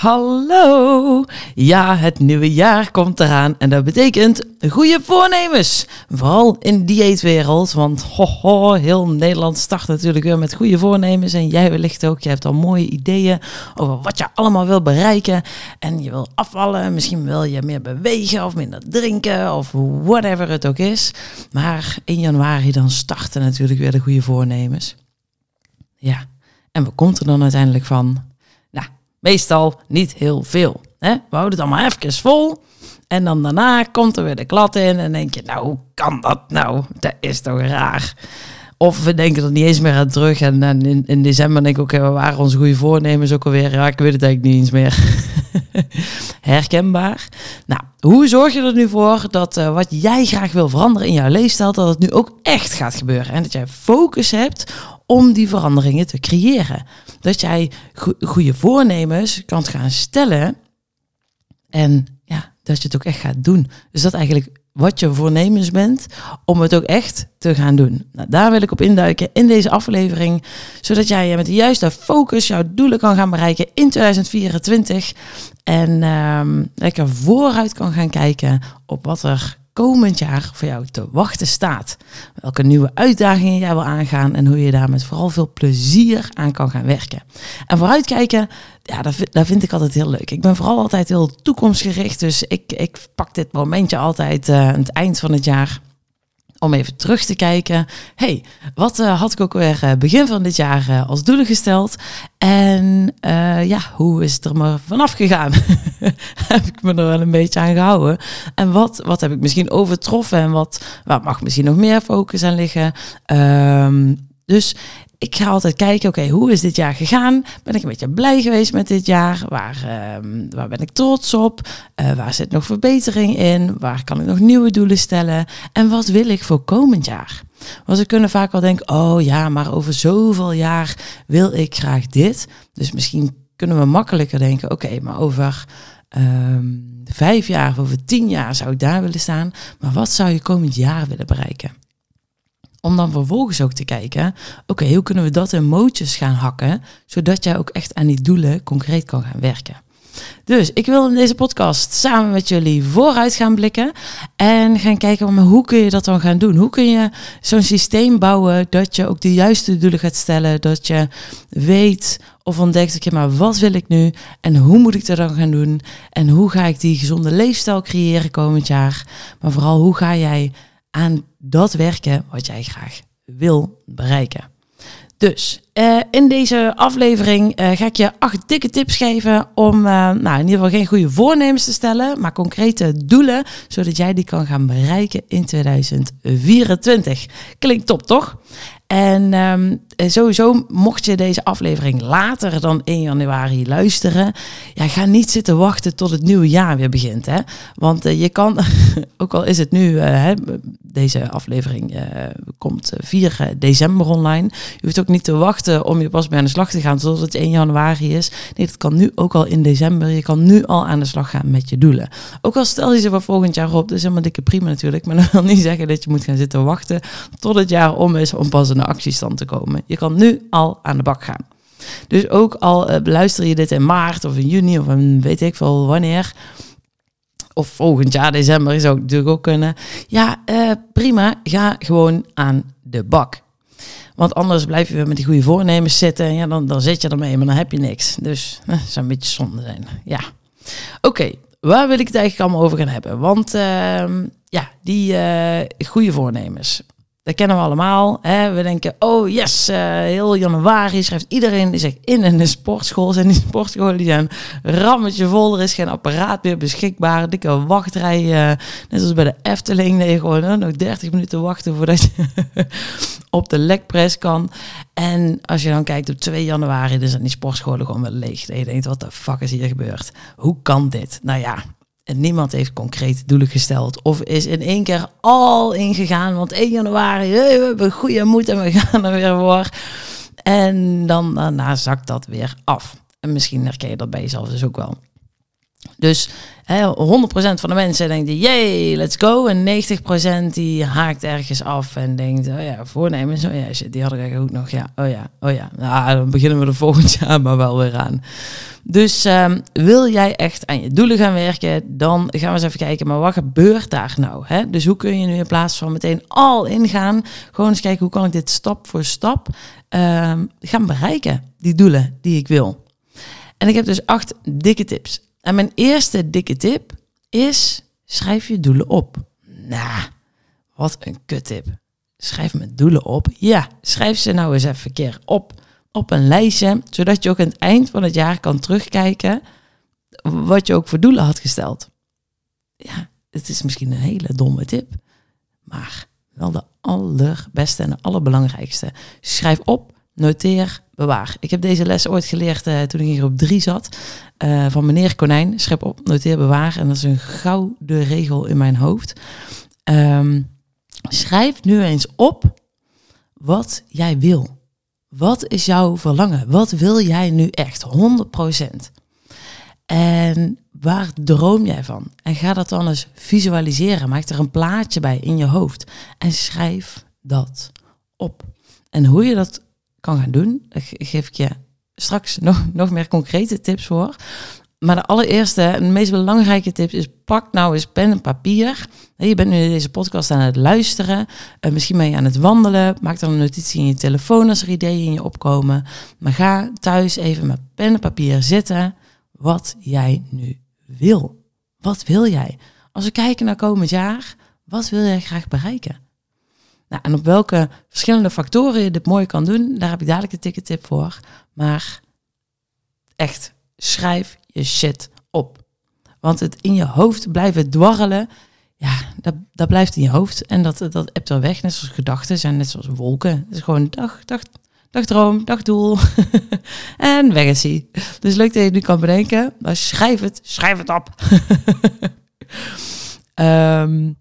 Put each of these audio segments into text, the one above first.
Hallo! Ja, het nieuwe jaar komt eraan en dat betekent goede voornemens. Vooral in de dieetwereld, want ho, ho, heel Nederland start natuurlijk weer met goede voornemens. En jij wellicht ook, je hebt al mooie ideeën over wat je allemaal wil bereiken. En je wil afvallen, misschien wil je meer bewegen of minder drinken of whatever het ook is. Maar in januari dan starten natuurlijk weer de goede voornemens. Ja, en wat komt er dan uiteindelijk van? Meestal niet heel veel. Hè? We houden het allemaal even vol. En dan daarna komt er weer de klad in en denk je, nou, hoe kan dat nou? Dat is toch raar. Of we denken er niet eens meer aan terug. En, in, in, december denk ik ook, we waren onze goede voornemens ook alweer. Ja, ik weet het eigenlijk niet eens meer. Herkenbaar. Nou, hoe zorg je er nu voor dat uh, wat jij graag wil veranderen in jouw leefstijl, dat het nu ook echt gaat gebeuren? En dat jij focus hebt om die veranderingen te creëren. Dat jij goede voornemens kan gaan stellen en ja, dat je het ook echt gaat doen. Dus dat eigenlijk wat je voornemens bent om het ook echt te gaan doen. Nou, daar wil ik op induiken in deze aflevering, zodat jij met de juiste focus jouw doelen kan gaan bereiken in 2024 en um, lekker vooruit kan gaan kijken op wat er komend jaar voor jou te wachten staat. Welke nieuwe uitdagingen jij wil aangaan en hoe je daar met vooral veel plezier aan kan gaan werken. En vooruitkijken, ja, dat vind, dat vind ik altijd heel leuk. Ik ben vooral altijd heel toekomstgericht, dus ik, ik pak dit momentje altijd uh, aan het eind van het jaar om even terug te kijken. hey, wat uh, had ik ook weer uh, begin van dit jaar uh, als doelen gesteld? En ja, hoe is het er maar vanaf gegaan? heb ik me er wel een beetje aan gehouden? En wat, wat heb ik misschien overtroffen? En wat, wat mag misschien nog meer focus aan liggen? Um, dus ik ga altijd kijken, oké, hoe is dit jaar gegaan? Ben ik een beetje blij geweest met dit jaar? Waar, uh, waar ben ik trots op? Uh, waar zit nog verbetering in? Waar kan ik nog nieuwe doelen stellen? En wat wil ik voor komend jaar? Want ze kunnen vaak wel denken, oh ja, maar over zoveel jaar wil ik graag dit. Dus misschien kunnen we makkelijker denken, oké, maar over um, vijf jaar of over tien jaar zou ik daar willen staan. Maar wat zou je komend jaar willen bereiken? Om dan vervolgens ook te kijken, oké, hoe kunnen we dat in mootjes gaan hakken, zodat jij ook echt aan die doelen concreet kan gaan werken. Dus ik wil in deze podcast samen met jullie vooruit gaan blikken en gaan kijken maar hoe kun je dat dan gaan doen? Hoe kun je zo'n systeem bouwen dat je ook de juiste doelen gaat stellen, dat je weet of ontdekt, oké, maar wat wil ik nu en hoe moet ik dat dan gaan doen en hoe ga ik die gezonde leefstijl creëren komend jaar? Maar vooral hoe ga jij aan dat werken wat jij graag wil bereiken. Dus uh, in deze aflevering uh, ga ik je acht dikke tips geven om uh, nou, in ieder geval geen goede voornemens te stellen, maar concrete doelen, zodat jij die kan gaan bereiken in 2024. Klinkt top, toch? En um, sowieso, mocht je deze aflevering later dan 1 januari luisteren, ja, ga niet zitten wachten tot het nieuwe jaar weer begint. Hè? Want uh, je kan, ook al is het nu, hè, deze aflevering uh, komt 4 december online. Je hoeft ook niet te wachten om je pas bij aan de slag te gaan totdat het 1 januari is. Nee, dat kan nu ook al in december. Je kan nu al aan de slag gaan met je doelen. Ook al stel je ze voor volgend jaar op, dat is helemaal dikke prima natuurlijk. Maar dat wil niet zeggen dat je moet gaan zitten wachten tot het jaar om is om pas een actiestand te komen. Je kan nu al aan de bak gaan. Dus ook al uh, beluister je dit in maart of in juni of in weet ik veel wanneer. Of volgend jaar december zou natuurlijk ook kunnen. Ja, uh, prima. Ga gewoon aan de bak. Want anders blijf je weer met die goede voornemens zitten. En ja, dan, dan zit je ermee, maar dan heb je niks. Dus dat zou een beetje zonde zijn. Ja. Oké, waar wil ik het eigenlijk allemaal over gaan hebben? Want uh, ja, die uh, goede voornemens. Dat kennen we allemaal. Hè? We denken, oh yes, uh, heel januari schrijft iedereen zich in in de sportschool. En die sportscholen die zijn rammetje vol. Er is geen apparaat meer beschikbaar. Dikke wachtrij. Net als bij de Efteling. Nee, gewoon nog 30 minuten wachten voordat je op de lekpress kan. En als je dan kijkt op 2 januari, dan zijn die sportscholen gewoon wel leeg. En je denkt, wat de fuck is hier gebeurd? Hoe kan dit? Nou ja, En niemand heeft concrete doelen gesteld. Of is in één keer al ingegaan. Want 1 januari, we hebben goede moed en we gaan er weer voor. En dan daarna zakt dat weer af. En misschien herken je dat bij jezelf dus ook wel. Dus hè, 100% van de mensen denkt, yay, let's go. En 90% die haakt ergens af en denkt, oh ja, voornemens, oh ja, shit, die had ik eigenlijk ook nog. Ja, oh ja, oh ja. Nou, dan beginnen we er volgend jaar maar wel weer aan. Dus um, wil jij echt aan je doelen gaan werken, dan gaan we eens even kijken, maar wat gebeurt daar nou? Hè? Dus hoe kun je nu in plaats van meteen al ingaan, gewoon eens kijken, hoe kan ik dit stap voor stap um, gaan bereiken, die doelen die ik wil? En ik heb dus acht dikke tips. En mijn eerste dikke tip is: schrijf je doelen op. Nou, wat een kuttip. Schrijf mijn doelen op. Ja, schrijf ze nou eens even een keer op op een lijstje, zodat je ook aan het eind van het jaar kan terugkijken wat je ook voor doelen had gesteld. Ja, het is misschien een hele domme tip, maar wel de allerbeste en de allerbelangrijkste. Schrijf op, noteer, bewaar. Ik heb deze les ooit geleerd uh, toen ik hier op drie zat. Uh, van meneer Konijn. Schrijf op, noteer, bewaar. En dat is een gouden regel in mijn hoofd. Um, schrijf nu eens op wat jij wil. Wat is jouw verlangen? Wat wil jij nu echt? 100%. En waar droom jij van? En ga dat dan eens visualiseren. Maak er een plaatje bij in je hoofd. En schrijf dat op. En hoe je dat kan gaan doen, geef ik je straks nog, nog meer concrete tips voor. Maar de allereerste en de meest belangrijke tip is: pak nou eens pen en papier. Je bent nu deze podcast aan het luisteren. Uh, misschien ben je aan het wandelen. Maak dan een notitie in je telefoon als er ideeën in je opkomen. Maar ga thuis even met pen en papier zitten. Wat jij nu wil. Wat wil jij? Als we kijken naar komend jaar, wat wil jij graag bereiken? Nou, en op welke verschillende factoren je dit mooi kan doen, daar heb ik dadelijk de ticket tip voor. Maar echt, schrijf je shit op. Want het in je hoofd blijven dwarrelen, ja, dat, dat blijft in je hoofd. En dat, dat hebt er weg, net zoals gedachten zijn, net zoals wolken. Het is gewoon dag, dag, dagdroom, dagdoel. en weg is hij. Dus leuk dat je nu kan bedenken, maar schrijf het, schrijf het op. Ehm,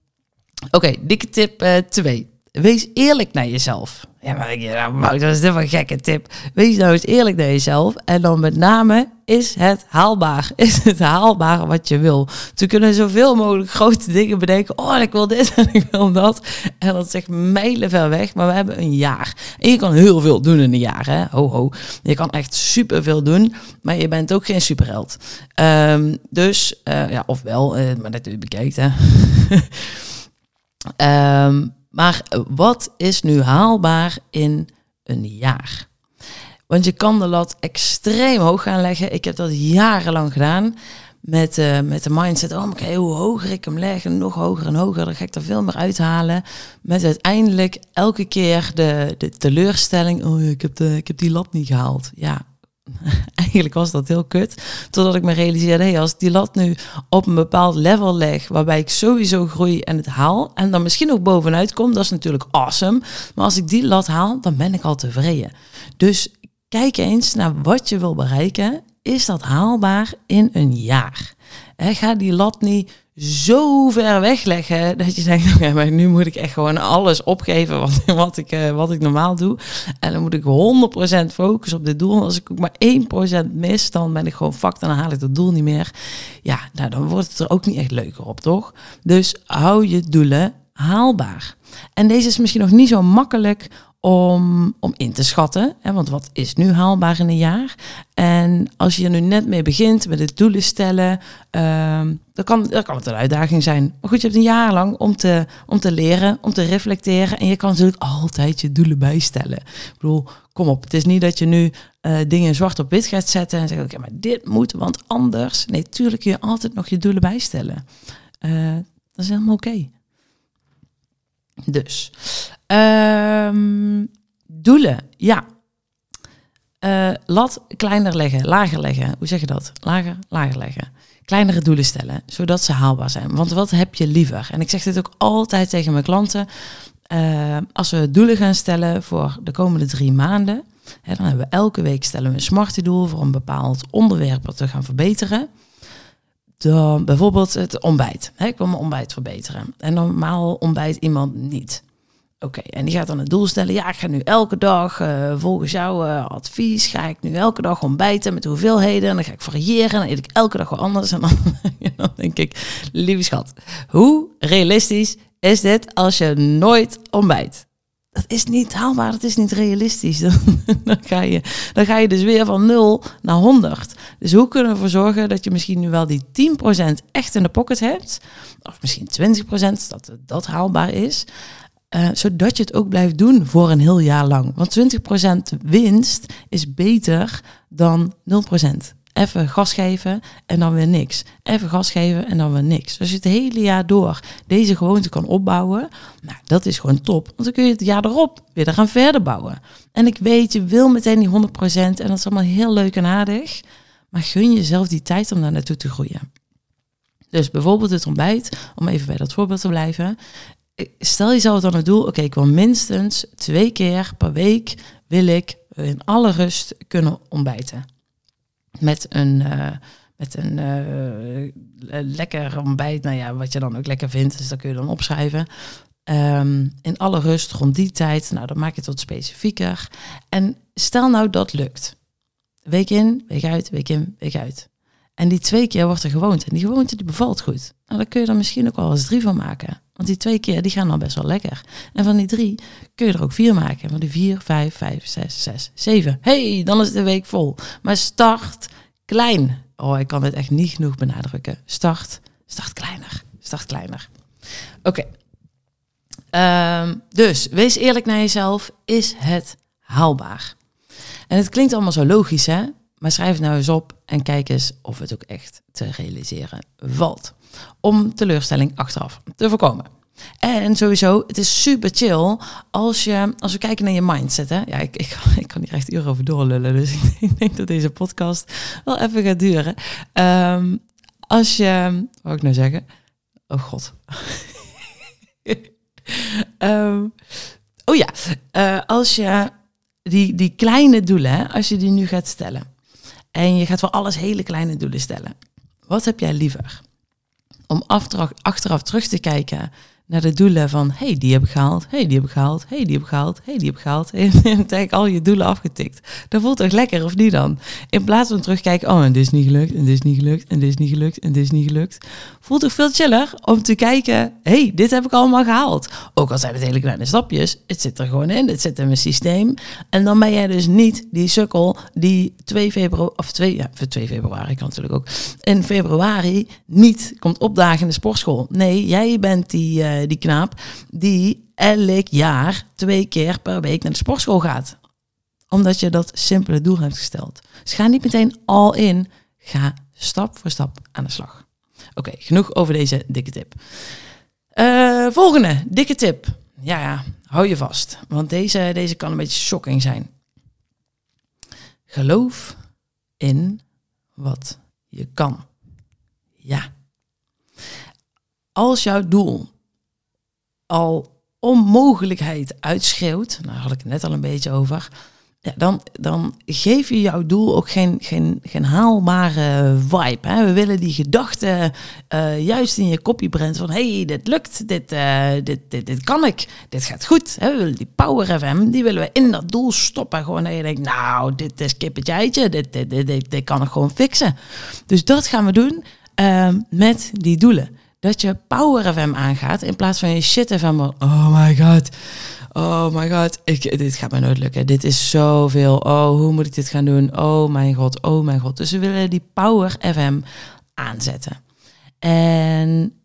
oké, dikke tip eh, 2. Wees eerlijk naar jezelf. Ja, maar ik, nou, dat is dit een gekke tip. Wees nou eens eerlijk naar jezelf. En dan met name, is het haalbaar? Is het haalbaar wat je wil? Ze kunnen zoveel mogelijk grote dingen bedenken. Oh, ik wil dit en ik wil dat. En dat zegt mijlen ver weg. Maar we hebben een jaar. En je kan heel veel doen in een jaar, hè? Ho, ho. Je kan echt superveel doen. Maar je bent ook geen superheld. Um, dus, uh, ja, ofwel, uh, maar dat u bekijkt, hè. um, Maar wat is nu haalbaar in een jaar? Want je kan de lat extreem hoog gaan leggen. Ik heb dat jarenlang gedaan. Met, uh, met de mindset, oh, oké, hoe hoger ik hem leg, en nog hoger en hoger, dan ga ik er veel meer uithalen. Met uiteindelijk elke keer de, de teleurstelling, oh, ik heb, de, ik heb die lat niet gehaald. Ja, eigenlijk was dat heel kut. Totdat ik me realiseerde, hey, als die lat nu op een bepaald level leg, waarbij ik sowieso groei en het haal, en dan misschien ook bovenuit kom, dat is natuurlijk awesome. Maar als ik die lat haal, dan ben ik al tevreden. Dus kijk eens naar wat je wil bereiken. Is dat haalbaar in een jaar? Ga die lat niet zo ver wegleggen dat je denkt, okay, maar nu moet ik echt gewoon alles opgeven wat, wat, ik, uh, wat ik normaal doe. En dan moet ik 100% focussen op dit doel. Als ik ook maar 1% mis, dan ben ik gewoon fucked en dan haal ik dat doel niet meer. Ja, nou, dan wordt het er ook niet echt leuker op, toch? Dus hou je doelen haalbaar. En deze is misschien nog niet zo makkelijk om, om in te schatten. Hè, want wat is nu haalbaar in een jaar? En als je er nu net mee begint met het doelen stellen, uh, dan, kan, dan kan het een uitdaging zijn. Maar goed, je hebt een jaar lang om te, om te leren, om te reflecteren. En je kan natuurlijk altijd je doelen bijstellen. Ik bedoel, kom op. Het is niet dat je nu uh, dingen zwart op wit gaat zetten en zegt, oké, maar dit moet, want anders. Nee, tuurlijk kun je altijd nog je doelen bijstellen. Uh, dat is helemaal oké. Dus, um, doelen, ja. Uh, lat kleiner leggen, lager leggen. Hoe zeg je dat? Lager, lager leggen. Kleinere doelen stellen, zodat ze haalbaar zijn. Want wat heb je liever? En ik zeg dit ook altijd tegen mijn klanten. Uh, als we doelen gaan stellen voor de komende drie maanden, hè, dan hebben we elke week stellen we een smarty doel voor een bepaald onderwerp wat we gaan verbeteren dan bijvoorbeeld het ontbijt. ik wil mijn ontbijt verbeteren. En normaal ontbijt iemand niet. Oké, en die gaat dan het doel stellen. Ja, ik ga nu elke dag, uh, volgens jouw uh, advies, ga ik nu elke dag ontbijten met hoeveelheden. En dan ga ik variëren. En dan eet ik elke dag wel anders. En dan, dan denk ik, lieve schat, hoe realistisch is dit als je nooit ontbijt? Dat is niet haalbaar, dat is niet realistisch. Dan, dan, ga je, dan ga je dus weer van 0 naar 100. Dus hoe kunnen we ervoor zorgen dat je misschien nu wel die 10% echt in de pocket hebt? Of misschien 20% dat dat haalbaar is. Uh, zodat je het ook blijft doen voor een heel jaar lang. Want 20% winst is beter dan 0%. Even gas geven en dan weer niks. Even gas geven en dan weer niks. Dus als je het hele jaar door deze gewoonte kan opbouwen, nou, dat is gewoon top. Want dan kun je het jaar erop weer gaan verder bouwen. En ik weet, je wil meteen die 100% en dat is allemaal heel leuk en aardig. Maar gun jezelf die tijd om daar naartoe te groeien. Dus bijvoorbeeld het ontbijt, om even bij dat voorbeeld te blijven stel jezelf dan het doel, oké, ik wil minstens twee keer per week wil ik in alle rust kunnen ontbijten. Met een, uh, met een uh, lekker ontbijt, nou ja, wat je dan ook lekker vindt, dus dat kun je dan opschrijven. Um, in alle rust rond die tijd, nou dan maak je het wat specifieker. En stel nou dat lukt. Week in, week uit, week in, week uit. En die twee keer wordt er gewoond. En die gewoonte die bevalt goed. Nou, dan kun je er misschien ook wel eens drie van maken. Want die twee keer die gaan dan best wel lekker. En van die drie kun je er ook vier maken. Van die vier, vijf, vijf, zes, zes, zeven. hey, dan is de week vol. Maar start klein. Oh, ik kan het echt niet genoeg benadrukken. Start, start kleiner. Start kleiner. Oké. Ehm, dus wees eerlijk naar jezelf. Is het haalbaar? En het klinkt allemaal zo logisch, hè? Maar schrijf nou eens op en kijk eens of het ook echt te realiseren valt om teleurstelling achteraf te voorkomen. En sowieso, het is super chill als, je, als we kijken naar je mindset. Hè? Ja, ik, ik, ik kan hier echt uren over doorlullen, dus ik denk dat deze podcast wel even gaat duren. Um, als je, wat ik nou zeggen? Oh god. um, oh ja, uh, als je die, die kleine doelen, als je die nu gaat stellen. En je gaat voor alles hele kleine doelen stellen. Wat heb jij liever? om achteraf terug te kijken naar de doelen van, hey, die heb ik gehaald, hey, die heb ik gehaald, hey, die heb ik gehaald, hey, die heb ik gehaald. En eigenlijk al je doelen afgetikt. Dat voelt toch lekker, of niet dan? In plaats van terugkijken, oh, en dit is niet gelukt, en dit is niet gelukt, en dit is niet gelukt, en dit is niet gelukt. Voelt toch veel chiller om te kijken, hey, dit heb ik allemaal gehaald. Ook al zijn het hele kleine stapjes, het zit er gewoon in, het zit in mijn systeem. En dan ben jij dus niet die sukkel die 2 februari, of 2, ja, voor 2 februari kan natuurlijk ook, in februari niet komt opdagen in de sportschool. Nee, jij bent die... Uh, die knaap, die elk jaar twee keer per week naar de sportschool gaat. Omdat je dat simpele doel hebt gesteld. Dus ga niet meteen all in. Ga stap voor stap aan de slag. Oké, genoeg over deze dikke tip. Uh, volgende, dikke tip. Ja, ja, hou je vast. Want deze, deze kan een beetje shocking zijn. Geloof in wat je kan. Ja. Als jouw doel al onmogelijkheid uitschreeuwt, nou had ik het net al een beetje over, ja, dan, dan geef je jouw doel ook geen, geen, geen haalbare vibe. Hè? We willen die gedachten uh, juist in je kopje brengen van hey, dit lukt, dit, uh, dit, dit, dit kan ik, dit gaat goed. Hè? We willen die Power FM, die willen we in dat doel stoppen. Gewoon dat je denkt, nou, dit is kippetje eitje, dit, dit, dit, kan ik gewoon fixen. Dus dat gaan we doen uh, met die doelen dat je Power FM aangaat in plaats van je shit FM. Oh my god. Oh my god. Ik, dit gaat me nooit lukken. Dit is zoveel. Oh, hoe moet ik dit gaan doen? Oh mijn god. Oh mijn god. Dus we willen die Power FM aanzetten. En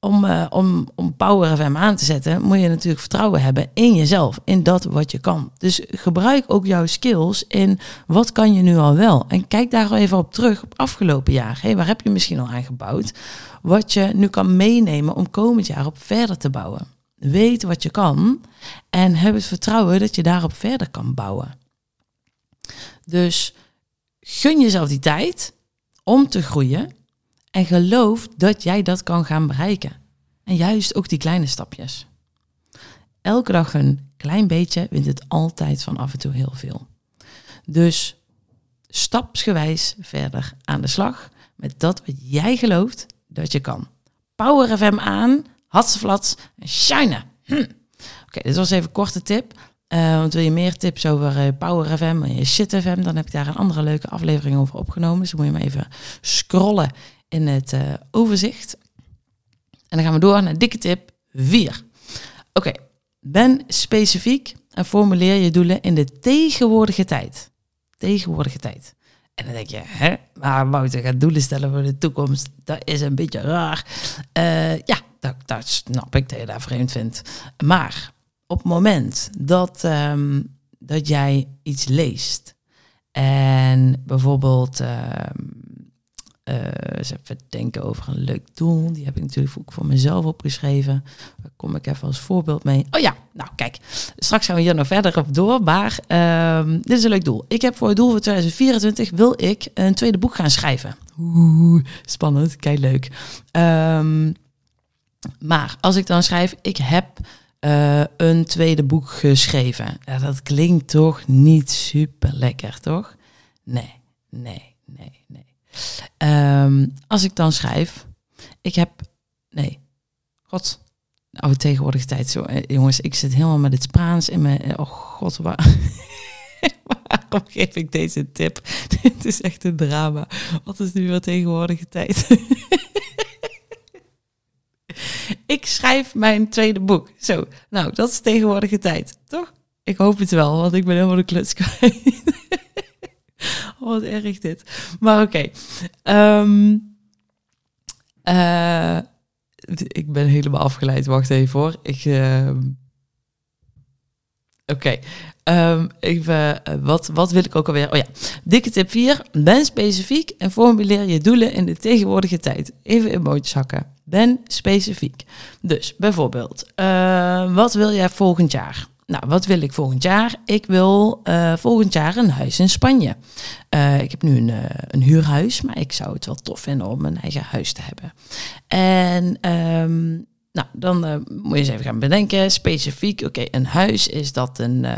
om, uh, om, om Power FM aan te zetten, moet je natuurlijk vertrouwen hebben in jezelf, in dat wat je kan. Dus gebruik ook jouw skills in wat kan je nu al wel. En kijk daar even op terug op afgelopen jaar. Hey, waar heb je misschien al aan gebouwd? Wat je nu kan meenemen om komend jaar op verder te bouwen. Weet wat je kan en heb het vertrouwen dat je daarop verder kan bouwen. Dus gun jezelf die tijd om te groeien en geloof dat jij dat kan gaan bereiken. En juist ook die kleine stapjes. Elke dag een klein beetje wint het altijd van af en toe heel veel. Dus stapsgewijs verder aan de slag. met dat wat jij gelooft dat je kan. Power FM aan, hatseflats en shine. Hm. Oké, dit was even een korte tip. Uh, want wil je meer tips over uh, Power FM en Shit FM, dan heb ik daar een andere leuke aflevering over opgenomen. Dus moet je maar even scrollen in het uh, overzicht. En dan gaan we door naar dikke tip 4. Oké, ben specifiek en formuleer je doelen in de tegenwoordige tijd. Tegenwoordige tijd. En dan denk je, hè, maar Wouter gaat doelen stellen voor de toekomst. Dat is een beetje raar. Uh, ja, dat, dat snap ik dat je daar vreemd vindt. Maar op het moment dat, um, dat jij iets leest en bijvoorbeeld um, uh, eens even denken over een leuk doel. Die heb ik natuurlijk ook voor mezelf opgeschreven. Daar kom ik even als voorbeeld mee. Oh ja, nou kijk, straks gaan we hier nog verder op door. Maar uh, dit is een leuk doel. Ik heb voor het doel voor 2024 wil ik een tweede boek gaan schrijven. Oeh, spannend, kijk leuk. Um, maar als ik dan schrijf, ik heb uh, een tweede boek geschreven. Ja, dat klinkt toch niet super lekker, toch? Nee, nee. Um, als ik dan schrijf, ik heb, nee, god, oh, tegenwoordig tijd zo, eh, jongens, ik zit helemaal met het Spaans in mijn, oh god, waar, waarom geef ik deze tip? Dit is echt een drama. Wat is nu weer tegenwoordige tijd? ik schrijf mijn tweede boek. Zo, nou, dat is tegenwoordige tijd, toch? Ik hoop het wel, want ik ben helemaal de kluts kwijt. Oh, wat erg dit. Maar oké. Um, uh, ik ben helemaal afgeleid. Wacht even hoor. Ik... Uh, Oké, okay. even, uh, wat, wat wil ik ook alweer? Oh ja, dikke tip 4. Ben specifiek en formuleer je doelen in de tegenwoordige tijd. Even emoties hakken. Ben specifiek. Dus bijvoorbeeld, uh, wat wil jij volgend jaar? Nou, wat wil ik volgend jaar? Ik wil uh, volgend jaar een huis in Spanje. Uh, ik heb nu een, uh, een, huurhuis, maar ik zou het wel tof vinden om een eigen huis te hebben. En um, nou, dan uh, moet je eens even gaan bedenken, specifiek, oké, een huis, is dat een, uh,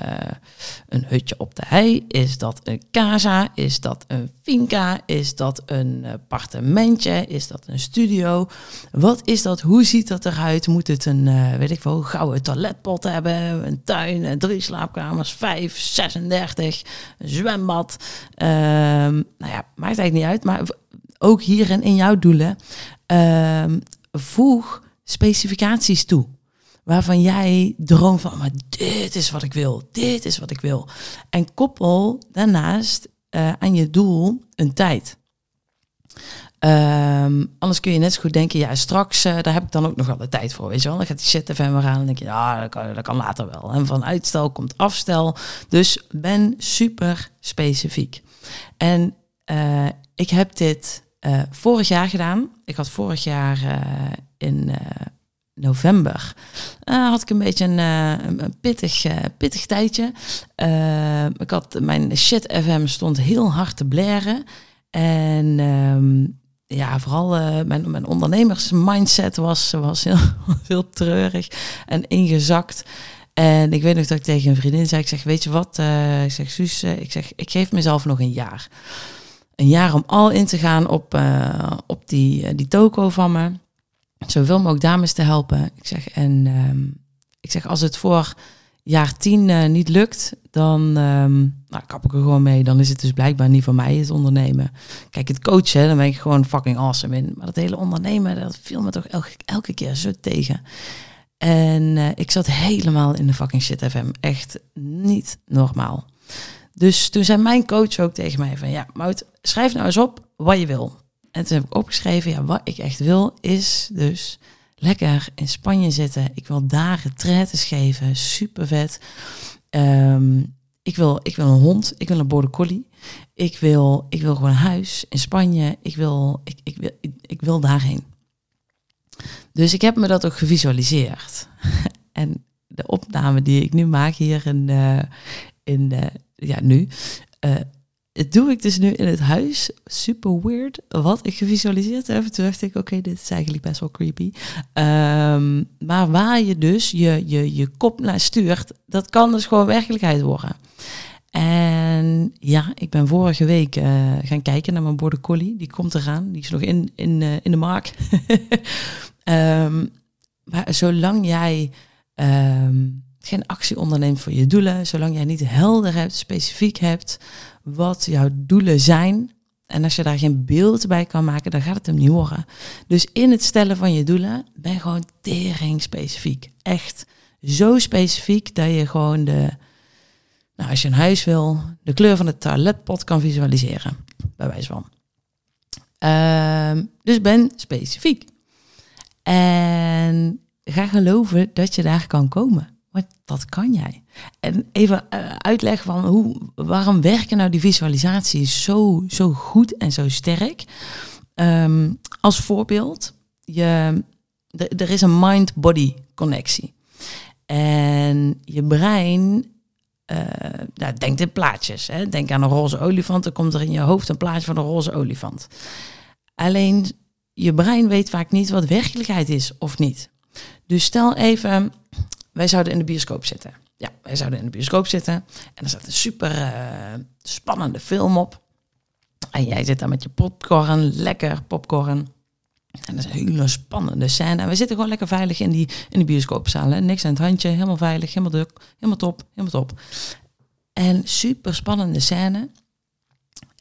een hutje op de hei? Is dat een casa? Is dat een finca? Is dat een appartementje? Is dat een studio? Wat is dat? Hoe ziet dat eruit? Moet het een, uh, weet ik wel, gouden toiletpot hebben? Een tuin, drie slaapkamers, vijf, 36, een zwembad? nou ja, maakt eigenlijk niet uit, maar ook hierin in jouw doelen, voeg specificaties toe. Waarvan jij droomt van, maar dit is wat ik wil, dit is wat ik wil. En koppel daarnaast uh, aan je doel een tijd. Um, anders kun je net zo goed denken, ja, straks, uh, daar heb ik dan ook nog wel de tijd voor, weet je wel. Dan gaat die shit even weer aan en denk je, ja, dat kan, dat kan later wel. En van uitstel komt afstel. Dus ben super specifiek. En uh, ik heb dit uh, vorig jaar gedaan. Ik had vorig jaar in uh, november had ik een beetje een, pittig, pittig tijdje. ik had mijn shit FM stond heel hard te blaren. En um, ja, vooral mijn, mijn ondernemersmindset was, was heel, heel treurig en ingezakt. En ik weet nog dat ik tegen een vriendin zei, ik zeg, weet je wat, ik zeg, Suus, ik zeg, ik geef mezelf nog een jaar. Een jaar om al in te gaan op, op die, die toko van me zoveel mogelijk dames te helpen. Ik zeg, en um, ik zeg, als het voor jaar tien uh, niet lukt, dan um, nou, kap ik er gewoon mee. Dan is het dus blijkbaar niet voor mij het ondernemen. Kijk, het coachen, dan ben ik gewoon fucking awesome in. Maar dat hele ondernemen, dat viel me toch elke, elke keer zo tegen. En uh, ik zat helemaal in de fucking shit FM. Echt niet normaal. Dus toen zei mijn coach ook tegen mij van... Ja, Mout, schrijf nou eens op wat je wil. En toen heb ik opgeschreven, ja, wat ik echt wil is dus lekker in Spanje zitten. Ik wil daar retretes geven, super vet. Um, ik, wil, ik wil een hond, ik wil een border collie. Ik wil, ik wil gewoon een huis in Spanje. Ik wil, ik, ik, wil, ik, wil daarheen. Dus ik heb me dat ook gevisualiseerd. en de opname die ik nu maak hier in, uh, in uh, ja, nu, uh, doe ik dus nu in het huis. Super weird. Wat ik gevisualiseerd heb. Toen dacht ik, oké, dit is eigenlijk best wel creepy. Um, maar waar je dus je, je, je kop naar stuurt, dat kan dus gewoon werkelijkheid worden. En ja, ik ben vorige week uh, gaan kijken naar mijn border collie. Die komt eraan. Die is nog in, in, uh, in de maak. um, maar zolang jij um, geen actie onderneemt voor je doelen, zolang jij niet helder hebt, specifiek hebt wat jouw doelen zijn, en als je daar geen beeld bij kan maken, dan gaat het hem niet horen. Dus in het stellen van je doelen ben gewoon tering specifiek. Echt zo specifiek dat je gewoon de, nou, als je een huis wil, de kleur van het toiletpot kan visualiseren. Bij wijze van. Um, dus ben specifiek. En ga geloven dat je daar kan komen. Want dat kan jij. En even uh, uitleggen van hoe, waarom werken nou die visualisaties zo, zo goed en zo sterk. Um, als voorbeeld, je, er is een mind-body connectie. En je brein uh, nou, denkt in plaatjes. Hè? Denk aan een roze olifant, dan komt er in je hoofd een plaatje van een roze olifant. Alleen je brein weet vaak niet wat werkelijkheid is of niet. Dus stel even, wij zouden in de bioscoop zitten. Ja, wij zouden in de bioscoop zitten en er staat een super uh, spannende film op. En jij zit daar met je popcorn, lekker popcorn. En dat is een hele spannende scène. En we zitten gewoon lekker veilig in die, in die bioscoopzaal. Hè? Niks aan het handje, helemaal veilig, helemaal druk, helemaal top, helemaal top. En super spannende scène.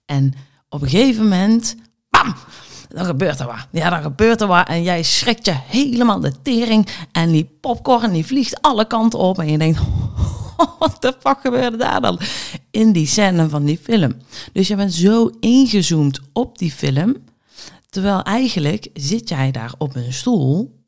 En op een gegeven moment, bam, dan gebeurt er wat. Ja, dan gebeurt er wat. En jij schrikt je helemaal de tering. En die popcorn die vliegt alle kanten op. En je denkt, wat de fuck gebeurde daar dan? In die scène van die film. Dus je bent zo ingezoomd op die film Terwijl eigenlijk zit jij daar op een stoel,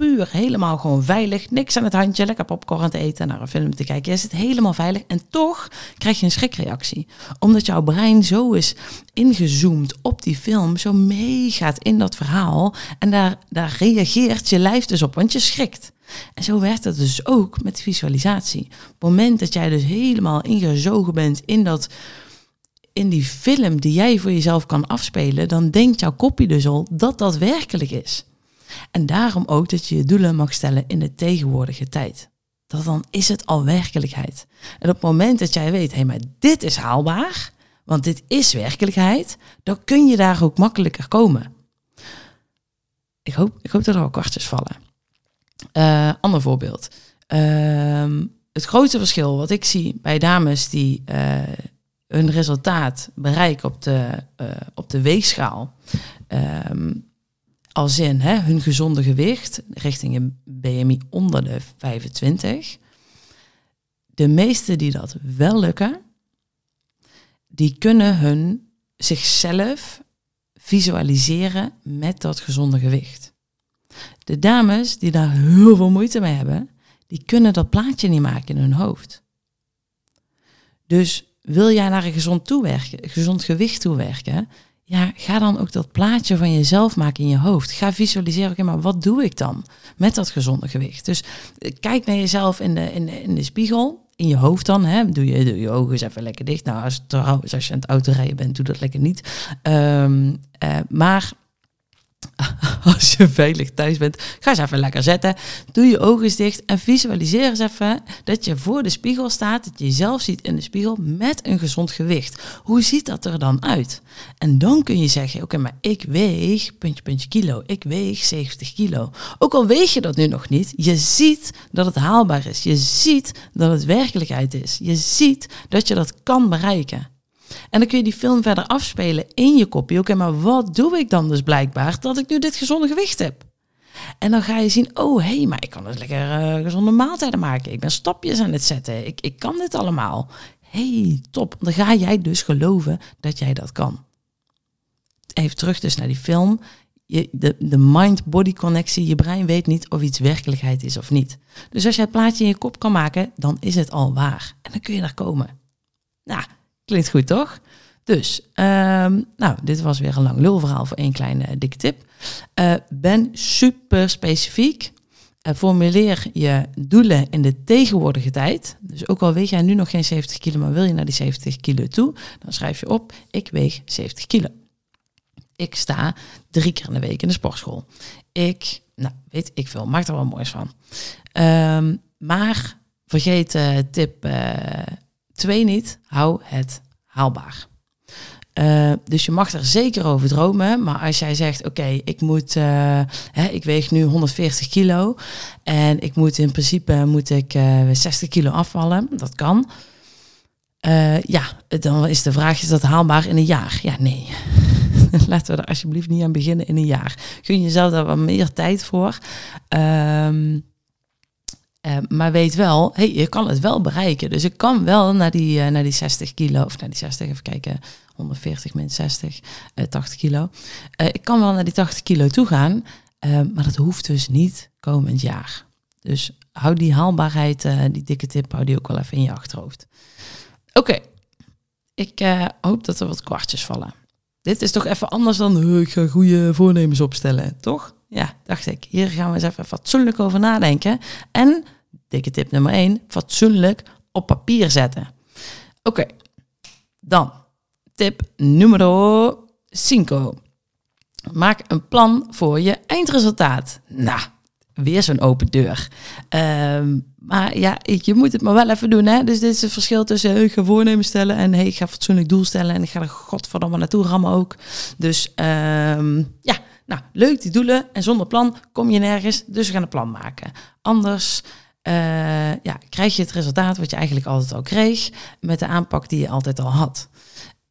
puur helemaal gewoon veilig, niks aan het handje, lekker popcorn te eten, naar een film te kijken. Je zit helemaal veilig en toch krijg je een schrikreactie. Omdat jouw brein zo is ingezoomd op die film, zo meegaat in dat verhaal en daar, daar reageert je lijf dus op, want je schrikt. En zo werkt het dus ook met visualisatie. Op het moment dat jij dus helemaal ingezogen bent in dat in die film die jij voor jezelf kan afspelen, dan denkt jouw kopie dus al dat dat werkelijk is. En daarom ook dat je je doelen mag stellen in de tegenwoordige tijd. Dat dan is het al werkelijkheid. En op het moment dat jij weet, hé, maar dit is haalbaar, want dit is werkelijkheid, dan kun je daar ook makkelijker komen. Ik hoop, ik hoop dat er al kwartjes vallen. Uh, ander voorbeeld. Uh, het grootste verschil wat ik zie bij dames die uh, hun resultaat bereiken op de, uh, op de weegschaal. Um, als in hè, hun gezonde gewicht richting een BMI onder de 25. De meesten die dat wel lukken, die kunnen hun zichzelf visualiseren met dat gezonde gewicht. De dames die daar heel veel moeite mee hebben, die kunnen dat plaatje niet maken in hun hoofd. Dus wil jij naar een gezond, toewerken, gezond gewicht toewerken? Ja, ga dan ook dat plaatje van jezelf maken in je hoofd. Ga visualiseren, oké, maar wat doe ik dan met dat gezonde gewicht? Dus eh, kijk naar jezelf in de, in de, spiegel, in je hoofd dan. Hè? Doe, je, doe je ogen eens even lekker dicht. Nou, als, trouwens, als je aan het autorijden bent, doe dat lekker niet. Um, uh, maar als je veilig thuis bent, ga eens even lekker zetten. Doe je ogen eens dicht en visualiseer eens even dat je voor de spiegel staat, dat je jezelf ziet in de spiegel met een gezond gewicht. Hoe ziet dat er dan uit? En dan kun je zeggen, oké, maar ik weeg, puntje, puntje kilo, ik weeg 70 kilo. Ook al weeg je dat nu nog niet, je ziet dat het haalbaar is. Je ziet dat het werkelijkheid is. Je ziet dat je dat kan bereiken. En dan kun je die film verder afspelen in je kopie. Oké, maar wat doe ik dan dus blijkbaar dat ik nu dit gezonde gewicht heb? En dan ga je zien, oh hé, hey, maar ik kan dus lekker uh, gezonde maaltijden maken. Ik ben stapjes aan het zetten. Ik, ik kan dit allemaal. hey, top. Dan ga jij dus geloven dat jij dat kan. Even terug dus naar die film. Je, de, de mind-body connectie, je brein weet niet of iets werkelijkheid is of niet. Dus als jij het plaatje in je kop kan maken, dan is het al waar. En dan kun je daar komen. Nou, Klinkt goed, toch? Dus, um, nou, dit was weer een lang lulverhaal voor één kleine uh, dikke tip. Uh, ben super specifiek. Uh, formuleer je doelen in de tegenwoordige tijd. Dus ook al weeg jij nu nog geen 70 kilo, maar wil je naar die 70 kilo toe, dan schrijf je op: ik weeg 70 kilo. Ik sta drie keer in de week in de sportschool. Ik, nou, weet ik veel, maak er wel moois van. Um, maar vergeet tip Twee niet, hou het haalbaar. Uh, dus je mag er zeker over dromen. Maar als jij zegt, oké, ik moet, uh, hè, ik weeg nu 140 kilo. En ik moet in principe moet ik, uh, 60 kilo afvallen. Dat kan. ja, dan is de vraag, is dat haalbaar in een jaar? Ja, nee. Laten we er alsjeblieft niet aan beginnen in een jaar. Gun jezelf daar wat meer tijd voor. Um, uh, maar weet wel, hey, je kan het wel bereiken. Dus ik kan wel naar die, uh, naar die 60 kilo, of naar die 60, even kijken, 140 min 60, uh, 80 kilo. Eh, ik kan wel naar die 80 kilo toe gaan, maar dat hoeft dus niet komend jaar. Dus hou die haalbaarheid, die dikke tip, hou die ook wel even in je achterhoofd. Oké, ik hoop dat er wat kwartjes vallen. Dit is toch even anders dan ik ga goede voornemens opstellen, toch? Ja, dacht ik. Hier gaan we eens even fatsoenlijk over nadenken. En, dikke tip nummer 1, fatsoenlijk op papier zetten. Oké, dan tip nummer 5. Maak een plan voor je eindresultaat. Nou, weer zo'n open deur. Ehm, maar ja, je moet het maar wel even doen. Hè? Dus dit is het verschil tussen ik ga voornemen stellen en hey, ik ga fatsoenlijk doel stellen en ik ga er godverdomme naartoe rammen ook. Dus um, ja, nou, leuk die doelen en zonder plan kom je nergens, dus we gaan een plan maken. Anders uh, ja, krijg je het resultaat wat je eigenlijk altijd al kreeg met de aanpak die je altijd al had.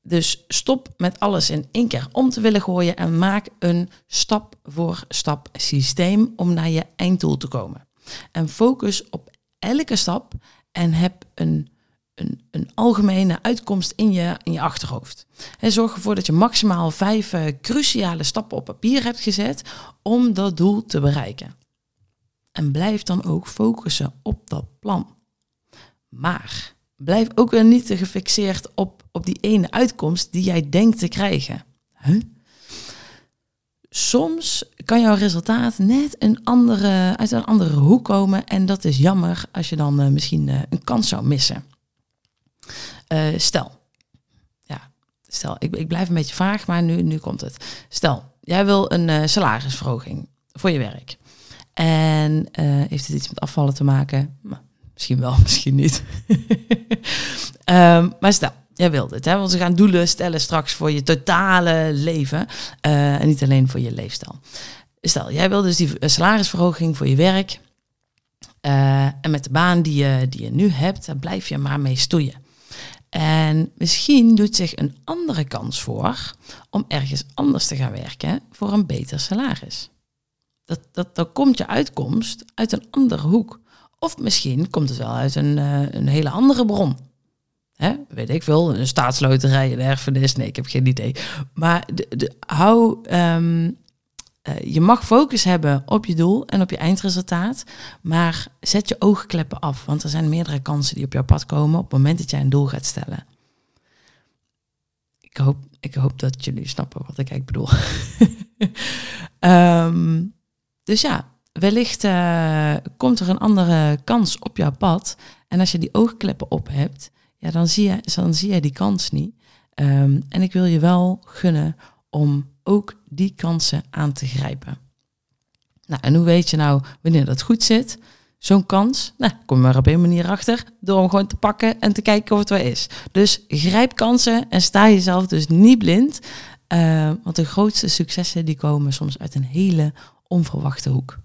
Dus stop met alles in één keer om te willen gooien en maak een stap voor stap systeem om naar je einddoel te komen. En focus op elke stap en heb een een, een algemene uitkomst in je, in je achterhoofd. En zorg ervoor dat je maximaal vijf uh, cruciale stappen op papier hebt gezet om dat doel te bereiken. En blijf dan ook focussen op dat plan. Maar blijf ook weer niet te gefixeerd op, op die ene uitkomst die jij denkt te krijgen. Soms kan jouw resultaat net een andere, uit een andere hoek komen en dat is jammer als je dan uh, misschien uh, een kans zou missen. Uh, stel, ja, stel, ik, ik blijf een beetje vaag, maar nu, nu komt het. Stel, jij wil een uh, salarisverhoging voor je werk. En uh, heeft het iets met afvallen te maken? Misschien wel, misschien niet. um, maar stel, jij wilt het, hè? want ze gaan doelen stellen straks voor je totale leven en niet alleen voor je leefstijl. Stel, jij wil dus die salarisverhoging voor je werk. En met de baan die je, die je nu hebt, daar blijf je maar mee stoeien. En misschien doet zich een andere kans voor om ergens anders te gaan werken voor een beter salaris. Dat, dat, dan komt je uitkomst uit een andere hoek. Of misschien komt het wel uit een, uh, een hele andere bron. Hè? Weet ik veel, een staatsloterij, een erfenis. Nee, ik heb geen idee. Maar de, de, hou um, uh, je mag focus hebben op je doel en op je eindresultaat, maar zet je oogkleppen af, want er zijn meerdere kansen die op jouw pad komen op het moment dat jij een doel gaat stellen. Ik hoop, ik hoop dat jullie snappen wat ik eigenlijk bedoel. um, dus ja, wellicht uh, komt er een andere kans op jouw pad. En als je die oogkleppen op hebt, ja, dan, zie je, dan zie je die kans niet. Um, en ik wil je wel gunnen om ook die kansen aan te grijpen. Nou, en hoe weet je nou wanneer dat goed zit? Zo'n kans, nou, kom je maar op een manier achter door hem gewoon te pakken en te kijken of het wel is. Dus grijp kansen en sta jezelf dus niet blind. Uh, want de grootste successen die komen soms uit een hele onverwachte hoek.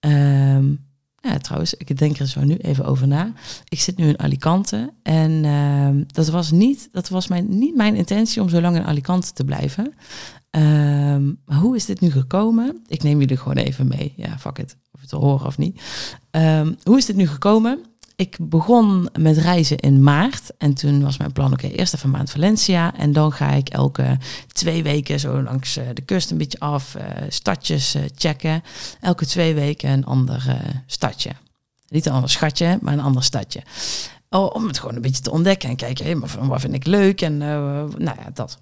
Uh, ja, trouwens, ik denk er zo nu even over na. Ik zit nu in Alicante en uh, dat was, niet, dat was mijn, niet mijn intentie om zo lang in Alicante te blijven. Um, maar hoe is dit nu gekomen? Ik neem jullie gewoon even mee. Ja, fuck it. Of het te horen of niet. Um, hoe is dit nu gekomen? Ik begon met reizen in maart. En toen was mijn plan, oké, eerst even een maand Valencia. En dan ga ik elke twee weken zo langs uh, de kust een beetje af. Uh, stadjes uh, checken. Elke twee weken een ander stadje. Niet een ander schatje, maar een ander stadje. Oh, om het gewoon een beetje te ontdekken en kijken, hé, maar wat vind ik leuk? En nou ja, dat.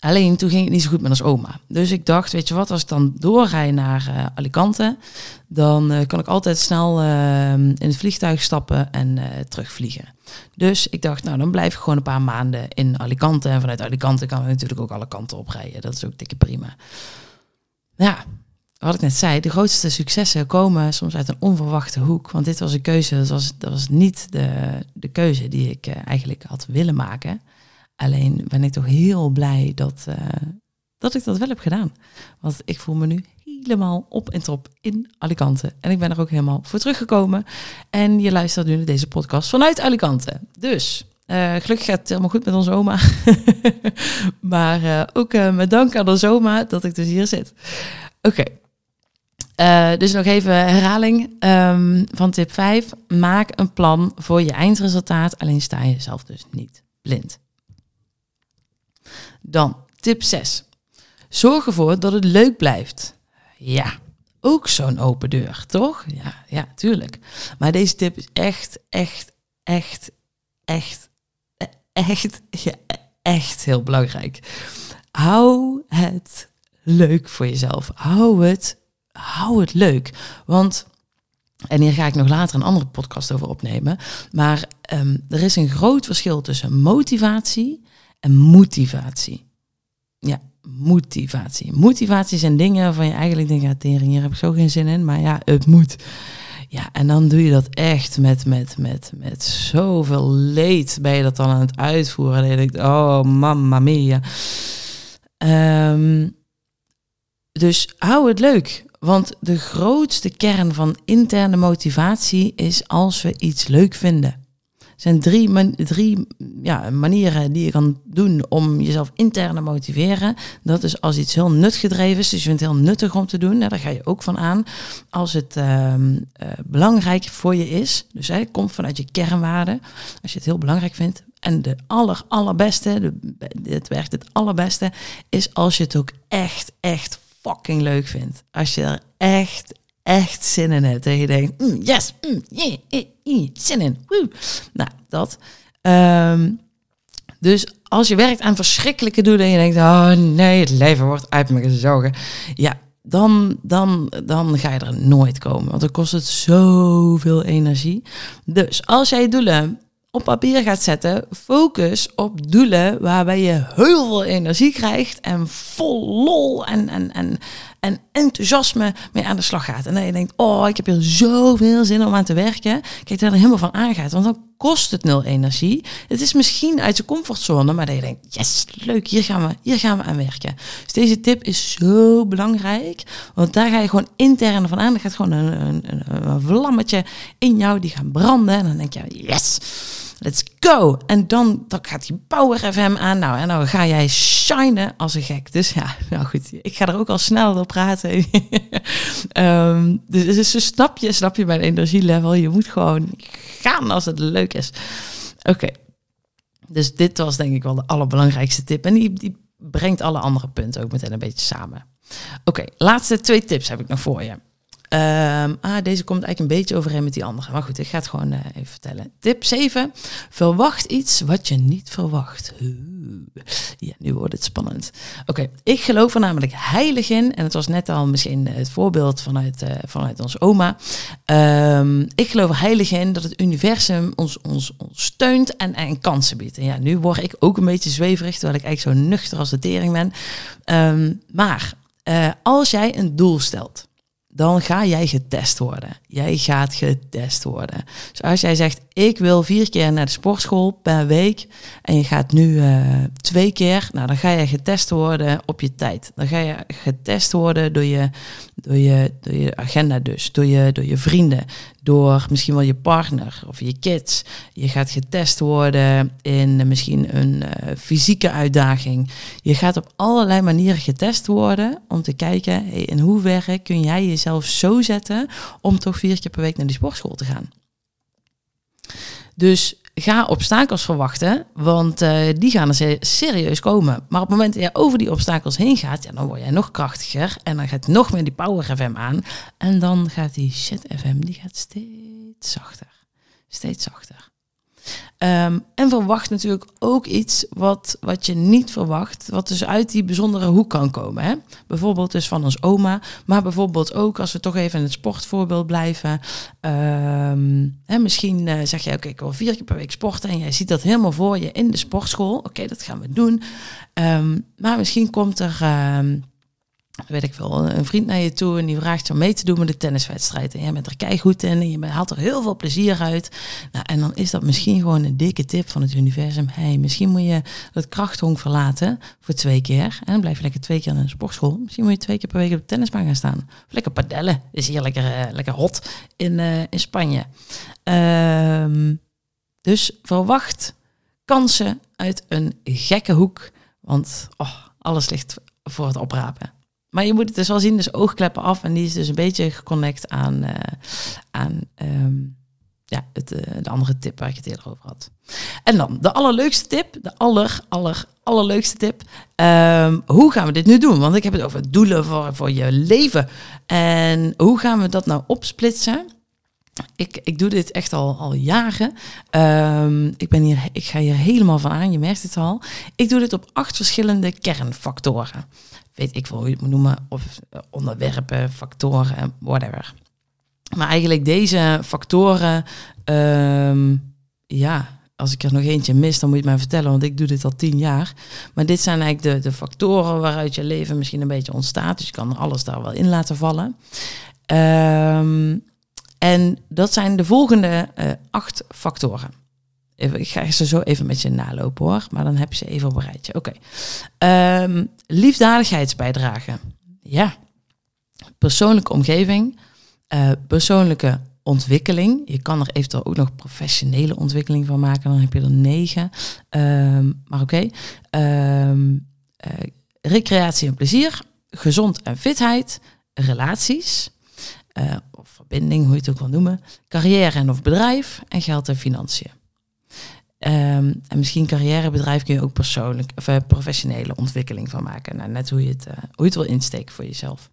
Alleen toen ging het niet zo goed met ons oma. Dus ik dacht, weet je wat, als ik dan doorrij naar uh, Alicante, dan uh, kan ik altijd snel uh, in het vliegtuig stappen en terugvliegen. Dus ik dacht, nou dan blijf ik gewoon een paar maanden in Alicante. En vanuit Alicante kan ik natuurlijk ook alle kanten oprijden. Dat is ook dikke prima. Ja, wat ik net zei, de grootste successen komen soms uit een onverwachte hoek. Want dit was een keuze, dat was, dat was niet de, de keuze die ik eigenlijk had willen maken. Alleen ben ik toch heel blij dat, dat ik dat wel heb gedaan. Want ik voel me nu helemaal op en top in Alicante. En ik ben er ook helemaal voor teruggekomen. En je luistert nu naar deze podcast vanuit Alicante. Dus uh, gelukkig gaat het helemaal goed met onze oma. maar uh, ook met dank aan onze oma dat ik dus hier zit. Oké. Dus nog even herhaling um, van tip 5. Maak een plan voor je eindresultaat. Alleen sta je zelf dus niet blind. Dan tip 6. Zorg ervoor dat het leuk blijft. Ja, ook zo'n open deur, toch? Ja, ja, tuurlijk. Maar deze tip is echt, echt, echt, echt, echt, echt heel belangrijk. Hou het leuk voor jezelf. Hou het, hou het leuk. Want, en hier ga ik nog later een andere podcast over opnemen. Maar um, er is een groot verschil tussen motivatie en motivatie. Ja, motivatie. Motivatie zijn dingen van je eigenlijk denkt, ja, tering, hier heb ik zo geen zin in, maar ja, het moet. Ja, en dan doe je dat echt met, met, met, met zoveel leed ben je dat dan aan het uitvoeren. En je oh, mamma mia. Um, dus hou het leuk. Want de grootste kern van interne motivatie is als we iets leuk vinden zijn drie, man drie ja, manieren die je kan doen om jezelf intern te motiveren. Dat is als iets heel nutgedreven is, dus je vindt het heel nuttig om te doen. Nou, daar ga je ook van aan. Als het uh, uh, belangrijk voor je is, dus hè, komt vanuit je kernwaarden. Als je het heel belangrijk vindt. En de aller, allerbeste, de, het werkt het allerbeste, is als je het ook echt, echt fucking leuk vindt. Als je er echt, echt zin in hebt. En je denkt, mm, yes, mm, yeah, zin in. Nou, dat. Um, dus als je werkt aan verschrikkelijke doelen en je denkt, oh nee, het leven wordt uit me gezogen. Ja, dan, dan, dan ga je er nooit komen. Want dan kost het zoveel energie. Dus als jij doelen op papier gaat zetten, focus op doelen waarbij je heel veel energie krijgt en vol lol en, en, en, en enthousiasme mee aan de slag gaat. En dan je denkt, oh, ik heb hier zoveel zin om aan te werken. Kijk, daar helemaal van aangaat, want dan kost het nul energie. Het is misschien uit je comfortzone, maar dat je denkt, yes, leuk, hier gaan we, hier gaan we aan werken. Dus deze tip is zo belangrijk, want daar ga je gewoon intern van aan. Er gaat gewoon een, een, een vlammetje in jou die gaat branden en dan denk je, yes let's go. En dan, dan gaat die Power FM aan. Nou, en dan ga jij shinen als een gek. Dus ja, nou goed, ik ga er ook al snel op praten. um, dus, dus snap je, snap je mijn energielevel. Je moet gewoon gaan als het leuk is. Oké, dus dit was denk ik wel de allerbelangrijkste tip. En die, die brengt alle andere punten ook meteen een beetje samen. Oké, laatste twee tips heb ik nog voor je. Um, ah, deze komt eigenlijk een beetje overeen met die andere. Maar goed, ik ga het gewoon uh, even vertellen. Tip 7. Verwacht iets wat je niet verwacht. Ja, nu wordt het spannend. Oké, ik geloof er namelijk heilig in. En het was net al misschien het voorbeeld vanuit, uh, vanuit onze oma. Um, ik geloof heilig in dat het universum ons, ons, steunt en, en kansen biedt. Ja, nu word ik ook een beetje zweverig, terwijl ik eigenlijk zo nuchter als de tering ben. Um, maar uh, als jij een doel stelt dan ga jij getest worden. Jij gaat getest worden. Dus als jij zegt, ik wil vier keer naar de sportschool per week en je gaat nu uh, twee keer, nou dan ga je getest worden op je tijd. Dan ga je getest worden door je, door je, door je agenda dus, door je, door je vrienden, door misschien wel je partner of je kids. Je gaat getest worden in misschien een uh, fysieke uitdaging. Je gaat op allerlei manieren getest worden om te kijken in hoeverre kun jij jezelf zo zetten om toch vier keer per week naar die sportschool te gaan. Dus ga obstakels verwachten, want uh, die gaan er serieus komen. Maar op het moment dat je over die obstakels heen gaat, ja, dan word jij nog krachtiger en dan gaat nog meer die Power FM aan. En dan gaat die Shit FM, die gaat steeds zachter. Steeds zachter. Um, en verwacht natuurlijk ook iets wat, wat je niet verwacht, wat dus uit die bijzondere hoek kan komen. Hè? Bijvoorbeeld dus van ons oma, maar bijvoorbeeld ook als we toch even in het sportvoorbeeld blijven. Um, hè, misschien uh, zeg je, oké, ik wil vier keer per week sporten en jij ziet dat helemaal voor je in de sportschool. Oké, dat gaan we doen. Um, maar misschien komt er weet ik veel, een vriend naar je toe en die vraagt je om mee te doen met de tenniswedstrijd. En jij bent er keigoed in en je haalt er heel veel plezier uit. Nou, en dan is dat misschien gewoon een dikke tip van het universum. hey, misschien moet je het krachthonk verlaten voor twee keer. En blijf lekker twee keer in een sportschool. Misschien moet je twee keer per week op de tennisbaan gaan staan. Of lekker padellen. Is hier lekker, uh, lekker hot in, uh, in Spanje. Um, dus verwacht kansen uit een gekke hoek. Want oh, alles ligt voor het oprapen. Maar je moet het dus wel zien, dus oogkleppen af. En die is dus een beetje geconnect aan, uh, aan um, ja, uh, de andere tip waar ik het eerder over had. En dan de allerleukste tip, de aller, aller, allerleukste tip. Um, hoe gaan we dit nu doen? Want ik heb het over doelen voor, voor je leven. En hoe gaan we dat nou opsplitsen? Ik, ik doe dit echt al, al jaren. Um, ik, ben hier, ik ga hier helemaal van aan, je merkt het al. Ik doe dit op acht verschillende kernfactoren weet ik wel hoe je het moet noemen, of eh, onderwerpen, factoren, whatever. Maar eigenlijk deze factoren, um, ja, als ik er nog eentje mis, dan moet je mij vertellen, want ik doe dit al tien jaar. Maar dit zijn eigenlijk de, de factoren waaruit je leven misschien een beetje ontstaat. Dus je kan alles daar wel in laten vallen. Um, en dat zijn de volgende uh, acht factoren. Ik ga ze zo even met je nalopen hoor, maar dan heb je ze even op een rijtje. Oké. Okay. Um, liefdadigheidsbijdrage. Ja. Persoonlijke omgeving. Uh, persoonlijke ontwikkeling. Je kan er eventueel ook nog professionele ontwikkeling van maken. Dan heb je er negen. Um, maar oké. Um, uh, recreatie en plezier. Gezond en fitheid. Relaties. Uh, of verbinding, hoe je het ook wil noemen. Carrière en of bedrijf. En geld en financiën. Um, en misschien carrièrebedrijf kun je ook persoonlijk of uh, professionele ontwikkeling van maken. Nou, net hoe je, het, uh, hoe je het wil insteken voor jezelf.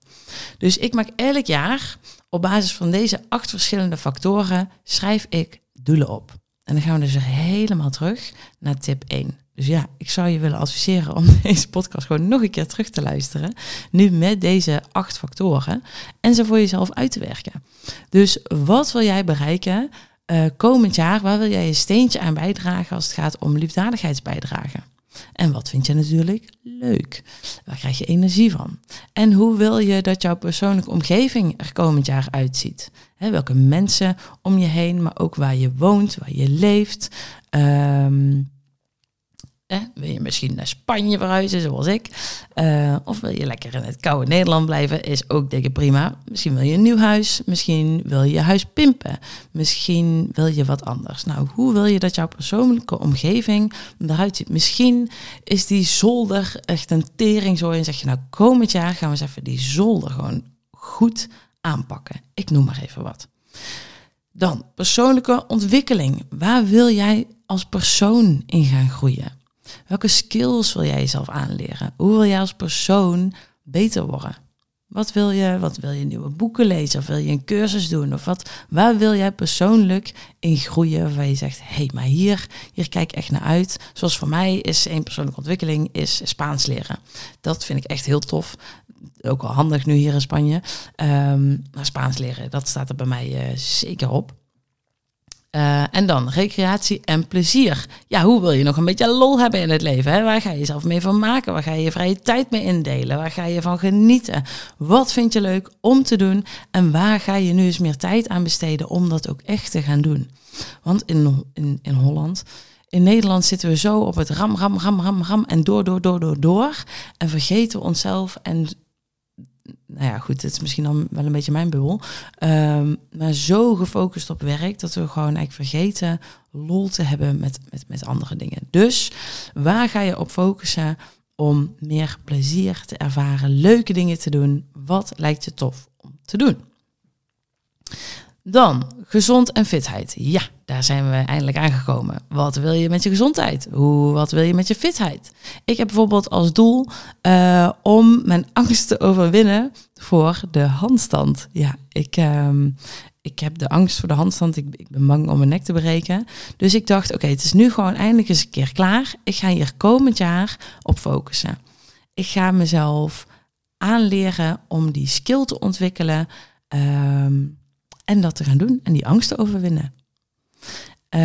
Dus ik maak elk jaar op basis van deze acht verschillende factoren schrijf ik doelen op. En dan gaan we dus helemaal terug naar tip 1. Dus ja, ik zou je willen adviseren om deze podcast gewoon nog een keer terug te luisteren. Nu met deze acht factoren. En ze voor jezelf uit te werken. Dus wat wil jij bereiken uh, komend jaar, waar wil jij je steentje aan bijdragen als het gaat om liefdadigheidsbijdragen? En wat vind je natuurlijk leuk? Waar krijg je energie van? En hoe wil je dat jouw persoonlijke omgeving er komend jaar uitziet? Welke mensen om je heen, maar ook waar je woont, waar je leeft. Um, eh, misschien naar Spanje verhuizen, zoals ik? Uh, of wil je lekker in het koude Nederland blijven? Is ook dikke prima. Misschien wil je een nieuw huis. Misschien wil je je huis pimpen. Misschien wil je wat anders. Nou, hoe wil je dat jouw persoonlijke omgeving eruit ziet? Misschien is die zolder echt een tering zo. En zeg je, nou, komend jaar gaan we eens even die zolder gewoon goed aanpakken. Ik noem maar even wat. Dan persoonlijke ontwikkeling. Waar wil jij als persoon in gaan groeien? Welke skills wil jij jezelf aanleren? Hoe wil jij als persoon beter worden? Wat wil je? Wat wil je nieuwe boeken lezen? Of wil je een cursus doen? Of wat? Waar wil jij persoonlijk in groeien? Waarvan je zegt, hé, hey, maar hier, hier kijk ik echt naar uit. Zoals voor mij is één persoonlijke ontwikkeling is Spaans leren. Dat vind ik echt heel tof. Ook wel handig nu hier in Spanje. Um, maar Spaans leren, dat staat er bij mij uh, zeker op. Uh, en dan recreatie en plezier. Ja, hoe wil je nog een beetje lol hebben in het leven? Hè? Waar ga je jezelf mee van maken? Waar ga je je vrije tijd mee indelen? Waar ga je van genieten? Wat vind je leuk om te doen? En waar ga je nu eens meer tijd aan besteden om dat ook echt te gaan doen? Want in, in, in Holland, in Nederland zitten we zo op het ram, ram, ram, ram, ram en door, door, door, door, door. En vergeten we onszelf en nou ja, goed, het is misschien dan wel een beetje mijn bubbel. Um, maar zo gefocust op werk dat we gewoon eigenlijk vergeten lol te hebben met, met, met andere dingen. Dus waar ga je op focussen om meer plezier te ervaren, leuke dingen te doen? Wat lijkt je tof om te doen? Dan gezond en fitheid. Ja, daar zijn we eindelijk aangekomen. Wat wil je met je gezondheid? Hoe, wat wil je met je fitheid? Ik heb bijvoorbeeld als doel uh, om mijn angst te overwinnen voor de handstand. Ja, ik, uh, ik heb de angst voor de handstand. Ik, ik, ben bang om mijn nek te breken. Dus ik dacht, oké, het is nu gewoon eindelijk eens een keer klaar. Ik ga hier komend jaar op focussen. Ik ga mezelf aanleren om die skill te ontwikkelen. Um, en dat te gaan doen en die angst te overwinnen. Uh,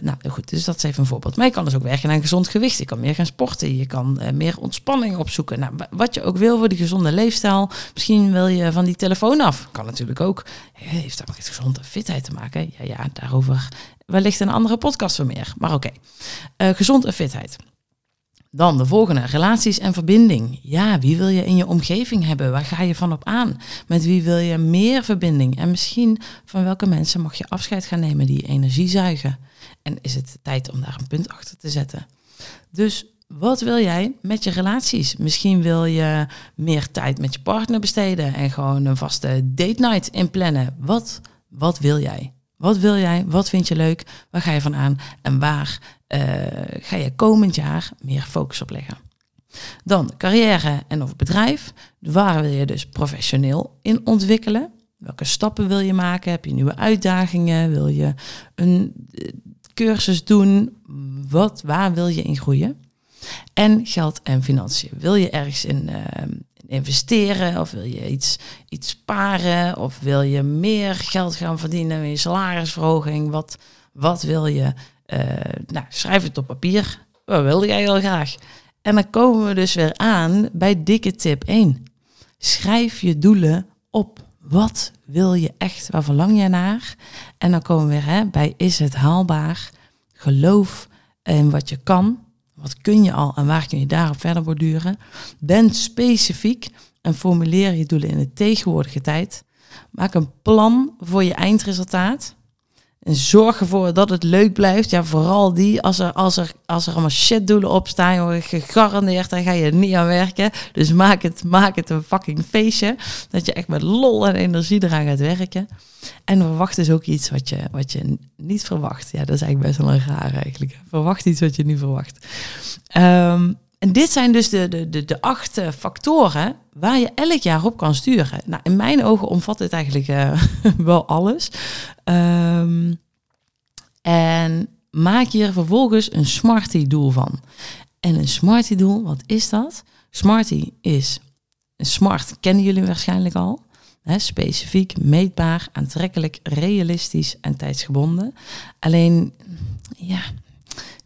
nou goed, dus dat is even een voorbeeld. Maar je kan dus ook werken aan gezond gewicht. Je kan meer gaan sporten. Je kan uh, meer ontspanning opzoeken. Nou, wat je ook wil voor die gezonde leefstijl. Misschien wil je van die telefoon af. Kan natuurlijk ook. Heeft dat met gezonde fitheid te maken? Ja, ja, daarover wellicht een andere podcast voor meer. Maar oké, okay. uh, gezond en fitheid. Dan de volgende, relaties en verbinding. Ja, wie wil je in je omgeving hebben? Waar ga je van op aan? Met wie wil je meer verbinding? En misschien van welke mensen mag je afscheid gaan nemen die energie zuigen? En is het tijd om daar een punt achter te zetten? Dus wat wil jij met je relaties? Misschien wil je meer tijd met je partner besteden en gewoon een vaste date night inplannen. Wat, wat wil jij? Wat wil jij? Wat vind je leuk? Waar ga je van aan? En waar ga je komend jaar meer focus op leggen? Dan carrière en of bedrijf. Waar wil je dus professioneel in ontwikkelen? Welke stappen wil je maken? Heb je nieuwe uitdagingen? Wil je een eh, cursus doen? Wat, waar wil je in groeien? En geld en financiën. Wil je ergens in, uh, investeren? Of wil je iets, iets sparen? Of wil je meer geld gaan verdienen? Wil je salarisverhoging? Wat, wat wil je? Uh, nou, schrijf het op papier. Wat wilde jij heel graag? En dan komen we dus weer aan bij dikke tip 1. Schrijf je doelen op. Wat wil je echt? Waar verlang je naar? En dan komen we weer hè, bij is het haalbaar? Geloof in wat je kan. Wat kun je al en waar kun je daarop verder borduren? Ben specifiek en formuleer je doelen in de tegenwoordige tijd. Maak een plan voor je eindresultaat. En zorg ervoor dat het leuk blijft. Ja, vooral die. Als er, als er, als er allemaal shitdoelen op staan, joh, gegarandeerd, dan ga je niet aan werken. Dus maak het, maak het een fucking feestje. Dat je echt met lol en energie eraan gaat werken. En verwacht dus ook iets wat je, wat je niet verwacht. Ja, dat is eigenlijk best wel een raar eigenlijk. Verwacht iets wat je niet verwacht. Um, en dit zijn dus de, de, de, de acht eh, factoren waar je elk jaar op kan sturen. Nou, in mijn ogen omvat dit eigenlijk uh, wel alles. Um, en maak hier vervolgens een Smarty-doel van. En een Smarty-doel, wat is dat? Smarty is, smart kennen jullie waarschijnlijk al. Hè, specifiek, meetbaar, aantrekkelijk, realistisch en tijdsgebonden. Alleen, ja,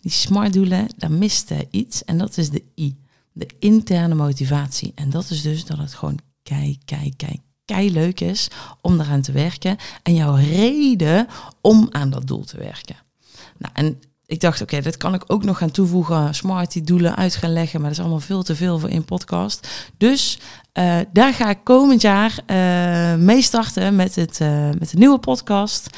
die smart doelen, daar mist iets. En dat is de I. De interne motivatie. En dat is dus dat het gewoon kei, kei, kei, kei leuk is om eraan te werken. En jouw reden om aan dat doel te werken. Nou, en ik dacht, oké, dit kan ik ook nog gaan toevoegen. Smart die doelen uit gaan leggen. Maar dat is allemaal veel te veel voor in podcast. Dus uh, daar ga ik komend jaar uh, mee starten met, het, uh, met de nieuwe podcast.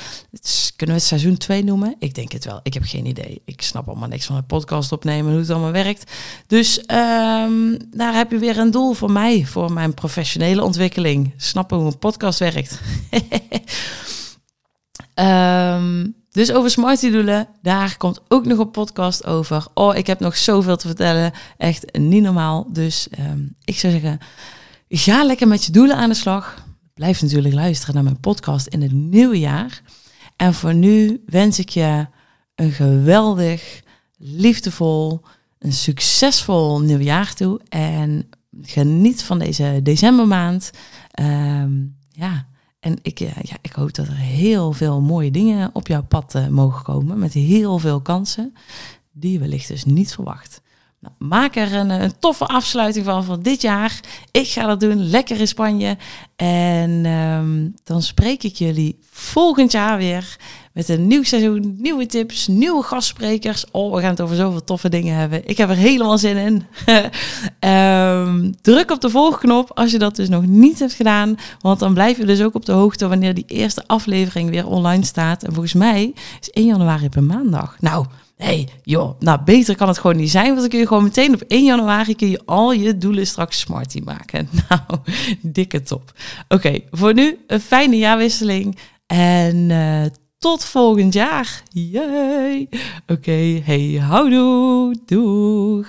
Kunnen we het seizoen 2 noemen? Ik denk het wel. Ik heb geen idee. Ik snap allemaal niks van het podcast opnemen, hoe het allemaal werkt. Dus um, daar heb je weer een doel voor mij, voor mijn professionele ontwikkeling. Snappen hoe een podcast werkt. um, dus over smarty doelen, daar komt ook nog een podcast over. Oh, ik heb nog zoveel te vertellen. Echt niet normaal. Dus um, ik zou zeggen, ga lekker met je doelen aan de slag. Blijf natuurlijk luisteren naar mijn podcast in het nieuwe jaar. En voor nu wens ik je een geweldig, liefdevol, een succesvol nieuwjaar toe. En geniet van deze decembermaand. Um, ja, en ik, ja, ik hoop dat er heel veel mooie dingen op jouw pad uh, mogen komen. Met heel veel kansen die je wellicht dus niet verwacht. Nou, maak er een, een, toffe afsluiting van van dit jaar. Ik ga dat doen, lekker in Spanje. En um, dan spreek ik jullie volgend jaar weer met een nieuw seizoen, nieuwe tips, nieuwe gastsprekers. Oh, we gaan het over zoveel toffe dingen hebben. Ik heb er helemaal zin in. um, druk op de volgknop als je dat dus nog niet hebt gedaan. Want dan blijf je dus ook op de hoogte wanneer die eerste aflevering weer online staat. En volgens mij is 1 januari per maandag. Nou, hey, joh, nou beter kan het gewoon niet zijn. Want dan kun je gewoon meteen op 1 januari kun je al je doelen straks smarty maken. Nou, dikke top. Oké, voor nu een fijne jaarwisseling. En uh, tot volgend jaar. Jee. Oké, hey, houdoe. Doeg.